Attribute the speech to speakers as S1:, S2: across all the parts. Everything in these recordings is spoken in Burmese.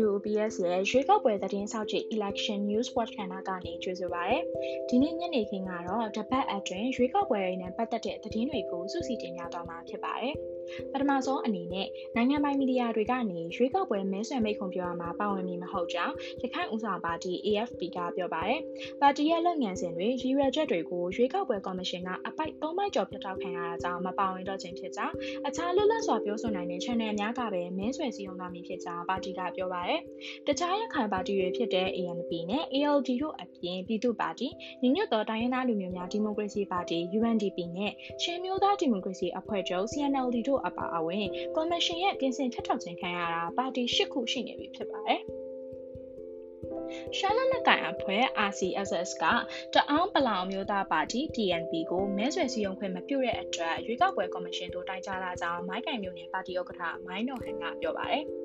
S1: YUOPS ရဲ့ရွေးကောက်ပွဲသတင်းဆောက်ကြည့် Election News Watch ကဏ္ဍကနေကြိုဆိုပါရစေ။ဒီနေ့ညနေခင်းကတော့တပတ်အတွင်းရွေးကောက်ပွဲတွေနဲ့ပတ်သက်တဲ့သတင်းတွေကိုစုစည်းတင်ပြသွားမှာဖြစ်ပါတယ်။ ပထမဆုံးအနေနဲ့နိုင်ငံပိုင်မီဒီယာတွေကနေရွေးကောက်ပွဲမဲဆွယ်မိတ်ခွန်ပြောရမှာပါဝင်မည်မဟုတ်ကြောင်းရခိုင်ဦးဆောင်ပါတီ AFP ကပြောပါတယ်။ပါတီရဲ့လုပ်ငန်းစဉ်တွေရည်ရွယ်ချက်တွေကိုရွေးကောက်ပွဲကော်မရှင်ကအပိုက်၃ပိုက်ကျော်ပြတ်တောက်ခံရတာကြောင့်မပါဝင်တော့ခြင်းဖြစ်ကြောင်းအခြားလွတ်လပ်စွာပြောဆိုနိုင်တဲ့ channel များကပဲမဲဆွယ်စည်းရုံးသွားမည်ဖြစ်ကြောင်းပါတီကပြောပါတယ်။တခြားရခိုင်ပါတီတွေဖြစ်တဲ့ ANP နဲ့ ALD တို့အပြင်ပြည်သူ့ပါတီညီညွတ်သောတိုင်းရင်းသားလူမျိုးများဒီမိုကရေစီပါတီ UNDP နဲ့ချင်းမျိုးသားဒီမိုကရေစီအဖွဲ့ချုပ် CNLD တို့အပါအဝင်ကော်မရှင်ရဲ့ပြင်ဆင်ထပ်ထောက်ခြင်းခံရတာပါတီ၈ခုရှိနေပြီဖြစ်ပါတယ်။ရှာလနကိုင်အဖွဲ့ RCSS ကတအောင်းပလောင်မျိုးသားပါတီ TNP ကိုမဲဆွယ်စည်းရုံးခွင့်မပြုတဲ့အတွက်ရွေးကောက်ပွဲကော်မရှင်တို့တိုင်ကြားလာကြောင်းမိုင်းကင်မျိုးနယ်ပါတီဥက္ကဋ္ဌမိုင်းနော်ဟန်ကပြောပါတယ်။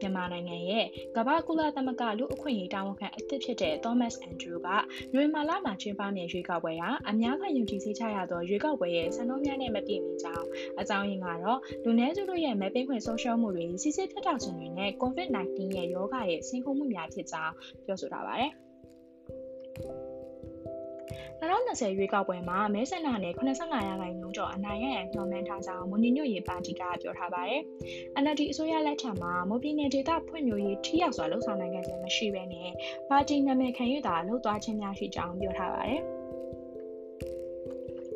S1: မြန်မာနိုင်ငံရဲ့ကမ္ဘာကုလသမဂ္ဂလူအခွင့်အရေးတာဝန်ခံအသစ်ဖြစ်တဲ့ Thomas Andrew ကနွေမာလာမှာကျင်းပမယ့်ရွေးကောက်ပွဲဟာအများကယုံကြည်စိတ်ချရသောရွေးကောက်ပွဲရဲ့စံနှုန်းများနဲ့မပြည့်မီကြောင်းအကြောင်းရင်းကတော့လူနည်းစုတို့ရဲ့မဲပေးခွင့်ဆုံးရှုံးမှုတွေစစ်စစ်ထက်ထောက်ခြင်းတွေနဲ့ COVID-19 ရဲ့ရောဂါရဲ့ဆင်းခုမှုများဖြစ်ကြောင်းပြောဆိုထားပါတယ်။ 2020ရွေးကောက်ပွဲမှာမဲဆန္ဒနယ်85ရာခိုင်နှုန်းကျော်အနိုင်ရရန်ညွှန်မှန်းထားကြောင်းမွန်ညညွတ်ရေးပါတီကပြောထားပါတယ်။ NLD အစိုးရလက်ထက်မှာမိုးပြည်နယ်ဒေသဖွံ့ဖြိုးရေးထိရောက်စွာလှုပ်ဆောင်နိုင်ခဲ့ခြင်းမရှိဘဲနဲ့ပါတီနာမည်ခံရတာလှုပ်သွားခြင်းများရှိကြောင်းပြောထားပါတယ်။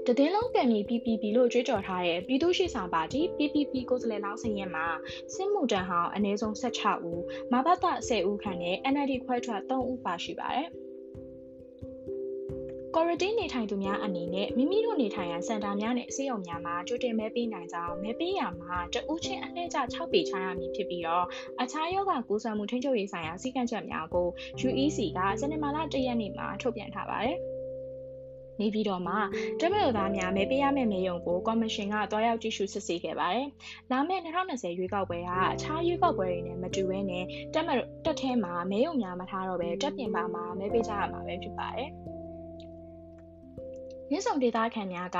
S1: တည်င်းလုံးကံမီ PPP လို့ကြွေးကြော်ထားတဲ့ပြည်သူ့ရှိဆောင်ပါတီ PPP ကိုယ်စားလှယ်လောင်းစရင်မှာစစ်မှုတန်းဟောင်းအနည်းဆုံး16ဦး၊မဘတ်တ10ဦးခန့်နဲ့ NLD ခွဲထွက်3ဦးပါရှိပါတယ်။ ကော်ရတင်းနေထိုင်သူများအနေနဲ့မိမိတို့နေထိုင်ရာစင်တာများနဲ့အစည်းအရုံများမှာကြိုတင်မဲပေးနိုင်ကြောင်းမဲပေးရမှာတဦးချင်းအလှည့်ကျ6ပေချရမည်ဖြစ်ပြီးတော့အခြားယောဂကူးစက်မှုထိန်းချုပ်ရေးဆိုင်ရာစည်းကမ်းချက်များကို UEC ကစနေမာလာ၁ရက်နေ့မှာထုတ်ပြန်ထားပါတယ်။နေပြည်တော်မှာတမန်တော်သားများမဲပေးရမယ့်မေယုံကိုကော်မရှင်ကတွားရောက်ကြည့်ရှုစစ်ဆေးခဲ့ပါတယ်။လာမယ့်2020ရွေးကောက်ပွဲကအခြားရွေးကောက်ပွဲတွေနဲ့မတူဘဲနဲ့တက်မတက်ထဲမှာမဲယုံများမထားတော့ပဲတက်ပြင်ပါမှာမဲပေးကြရမှာပဲဖြစ်ပါတယ်။ မြစ်ဆုံဒေသခံများက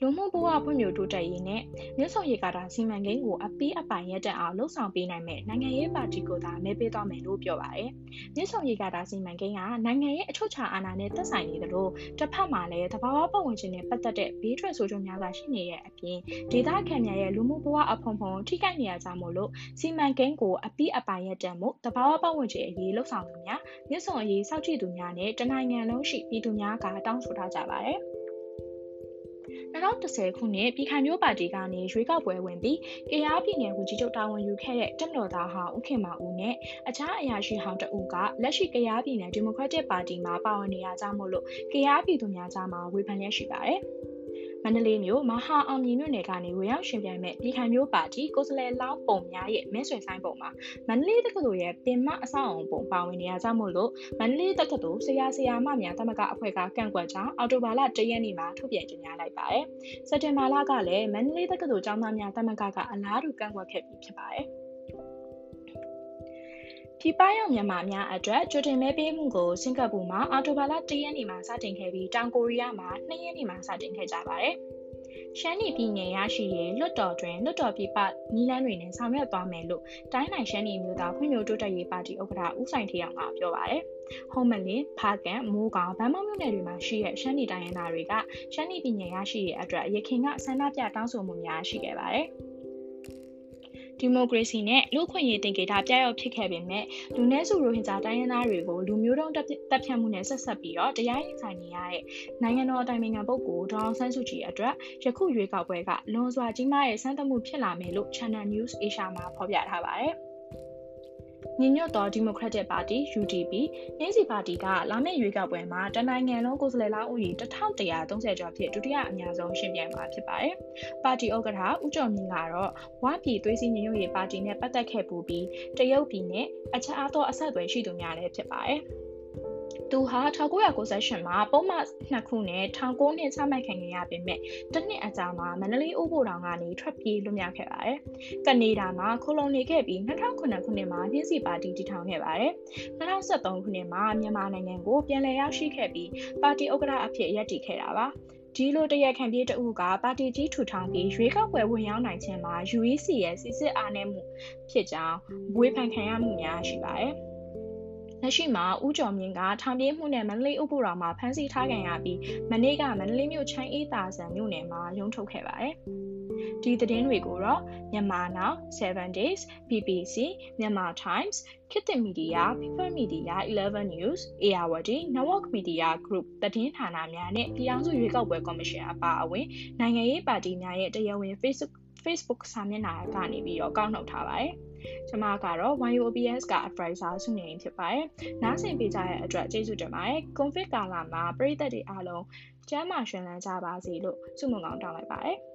S1: လူမှုဘဝဖွံ့ဖြိုးတိုးတက်ရေးနဲ့မြစ်ဆုံရေကာတာစီမံကိန်းကိုအပိအပိုင်ရက်တက်အောင်လှုံ့ဆော်ပေးနိုင်မဲ့နိုင်ငံရေးပါတီကိုသာမဲပေးသွားမယ်လို့ပြောပါတယ်။မြစ်ဆုံရေကာတာစီမံကိန်းကနိုင်ငံရဲ့အချုပ်အခြာအာဏာနဲ့သက်ဆိုင်နေသလိုတစ်ဖက်မှာလည်းသဘာဝပတ်ဝန်းကျင်နဲ့ပတ်သက်တဲ့ဘေးထွက်ဆိုးကျိုးများစွာရှိနေတဲ့အပြင်ဒေသခံများရဲ့လူမှုဘဝအဖုံဖုံထိခိုက်နေရကြမို့လို့စီမံကိန်းကိုအပိအပိုင်ရက်တက်မှုသဘာဝပတ်ဝန်းကျင်အရေးလှုံ့ဆော်သူများမြစ်ဆုံအရေးစောင့်ကြည့်သူများနဲ့တနိုင်ငံလုံးရှိပြည်သူများကတောင်းဆိုထားကြပါတယ်။ 2010ခုနှစ်ပြည်ခိုင်မျိုးပါတီကနေရွေးကောက်ပွဲဝင်ပြီးကရားပြည်နယ်ဝန်ကြီးချုပ်တာဝန်ယူခဲ့တဲ့တက်မတော်သားဟောင်းဦးခင်မောင်ဦးနဲ့အခြားအရာရှိဟောင်းတဦးကလက်ရှိကရားပြည်နယ်ဒီမိုကရက်တစ်ပါတီမှာပါဝင်နေရကြမို့လို့ကရားပြည်သူများကြားမှာဝေဖန်ရရှိပါတယ်။ မန္တလေးမြို့မဟာအောင်မြင်မြို့နယ်ကနေဝင်ရောက်ရှင်ပြိုင်မဲ့ပြည်ခိုင်မျိုးပါတီကိုယ်စားလှယ်လောင်းပုံများရဲ့မဲဆွယ်ဆိုင်ပုံမှာမန္တလေးတက္ကသိုလ်ရဲ့ပင်မအဆောက်အုံပုံပါဝင်နေရကြမို့လို့မန္တလေးတက္ကသိုလ်ဆရာဆရာမများတမကအဖွဲ့ကကန့်ကွက်ကြောင်းအော်တိုဘာလ၁ရက်နေ့မှာထုတ်ပြန်ကြေညာလိုက်ပါတယ်။စက်တင်ဘာလကလည်းမန္တလေးတက္ကသိုလ်ကျောင်းသားများတမကကအလားတူကန့်ကွက်ခဲ့ပြီးဖြစ်ပါတယ်။ ပြည်ပရောက်မြန်မာများအတွက်ကြိုတင်မဲပေးမှုကိုစင်ကာပူမှာအော်တိုဘာလ၁ရက်နေ့မှာစတင်ခဲ့ပြီးတောင်ကိုရီးယားမှာ၂ရက်နေ့မှာစတင်ခဲ့ကြပါတယ်။ရှမ်းပြည်ပြည်နယ်ရရှိရေးလွတ်တော်တွင်လွတ်တော်ပြည်ပနီလန်းတွေနဲ့ဆောင်ရွက်သွားမယ်လို့တိုင်းနိုင်ရှမ်းပြည်မျိုးသားဖွံ့ဖြိုးတိုးတက်ရေးပါတီဥက္ကဋ္ဌဦးဆိုင်ထေအောင်ကပြောပါတယ်။ဟုံးမလင်းဖားကန်မိုးကောင်ဗန်းမောက်မြို့နယ်တွေမှာရှိတဲ့ရှမ်းပြည်တိုင်းရင်းသားတွေကရှမ်းပြည်ပြည်နယ်ရရှိရေးအတွက်ရခိုင်ကဆန္ဒပြတောင်းဆိုမှုများရှိခဲ့ပါတယ်။ ဒီမိုကရေစီနဲ့လူ့ခွင့်ရေးတင်ကေတာပြရောက်ဖြစ်ခဲ့ပေမဲ့လူနည်းစုရိုဟင်ဂျာတိုင်းရင်းသားတွေကိုလူမျိုးတုံးတပ်ဖြတ်မှုနဲ့ဆက်ဆက်ပြီးတော့တရားရင်ဆိုင်နေရတဲ့နိုင်ငံတော်အတိုင်ပင်ခံပုဂ္ဂိုလ်ဒေါအောင်ဆန်းစုကြည်အတွက်ယခုရွေးကောက်ပွဲကလွန်စွာကြီးမားတဲ့စမ်းသပ်မှုဖြစ်လာမယ်လို့ Channel News Asia မှာဖော်ပြထားပါတယ်။ ညီညွတ်သောဒီမိုကရက်တစ်ပါတီ UDP နှင်းစီပါတီကလာမယ့်ရွေးကောက်ပွဲမှာတနိုင်ငံလုံးကိုယ်စားလှယ်လောင်းဦးရေ1130ကျော်ဖြင့်ဒုတိယအများဆုံးရှင်ပြိုင်မှာဖြစ်ပါတယ်။ပါတီဥက္ကဋ္ဌဦးကျော်မြင့်ကတော့ဝါပြည်သွေးစည်းညီညွတ်ရေးပါတီနဲ့ပတ်သက်ခဲ့ပူပြီးတရုတ်ပြည်နဲ့အခြားသောအဆက်အသွယ်ရှိသူများလည်းဖြစ်ပါတယ်။ သူဟာ1998မှာပုံမှန်နှစ်ခုနဲ့19နှစ်ချမှတ်ခံခဲ့ရပေမဲ့တစ်နှစ်အကြာမှာမန္တလေးဥပိုတောင်ကနေထွက်ပြေးလွတ်မြောက်ခဲ့ပါတယ်။ကနေဒါမှာခိုလုံနေခဲ့ပြီး2009ခုနှစ်မှာနှင်းစီပါတီတည်ထောင်ခဲ့ပါတယ်။2013ခုနှစ်မှာမြန်မာနိုင်ငံကိုပြန်လည်ရောက်ရှိခဲ့ပြီးပါတီဥက္ကဋ္ဌအဖြစ်ရပ်တည်ခဲ့တာပါ။ဒီလိုတရက်ခံပြေးတအုပ်ကပါတီကြီးထူထောင်ပြီးရွေးကောက်ပွဲဝင်ရောက်နိုင်ခြင်းမှာ UEC ရဲ့စစ်စစ်အားနည်းမှုဖြစ်ကြောင်းဝေဖန်ခံရမှုများရှိပါတယ်။ လက်ရှိမှာဦးကျော်မြင့်ကထောင်ပြေးမှုနဲ့မန္တလေးဥပ္ပတော်မှာဖမ်းဆီးထားခံရပြီးမနေ့ကမန္တလေးမြို့ချမ်းအေးတာဆန်မြို့နယ်မှာရုံးထုတ်ခဲ့ပါတယ်။ဒီသတင်းတွေကိုတော့မြန်မာ Now 7 Days BBC Myanmar Times ခေတ်သစ်မီဒီယာ People Media 11 News Ayawadi Network Media Group သတင်းဌာနများနဲ့ပြည်ထောင်စုရွေးကောက်ပွဲကော်မရှင်အပါအဝင်နိုင်ငံရေးပါတီများရဲ့တရားဝင် Facebook Facebook စာမျက်နှာကနေပြီးတော့ကောက်နှုတ်ထားပါတယ်။ ကျွန်မကတော့ YOBS က advisor ဆုနေဖြစ်ပါတယ်။နားဆင်ပေးကြတဲ့အတွက်ကျေးဇူးတင်ပါတယ်။ COVID ကာလမှာပြည်သက်တွေအားလုံးကျန်းမာရှင်လန်းကြပါစေလို့ဆုမွန်ကောင်းတောင်းလိုက်ပါတယ်။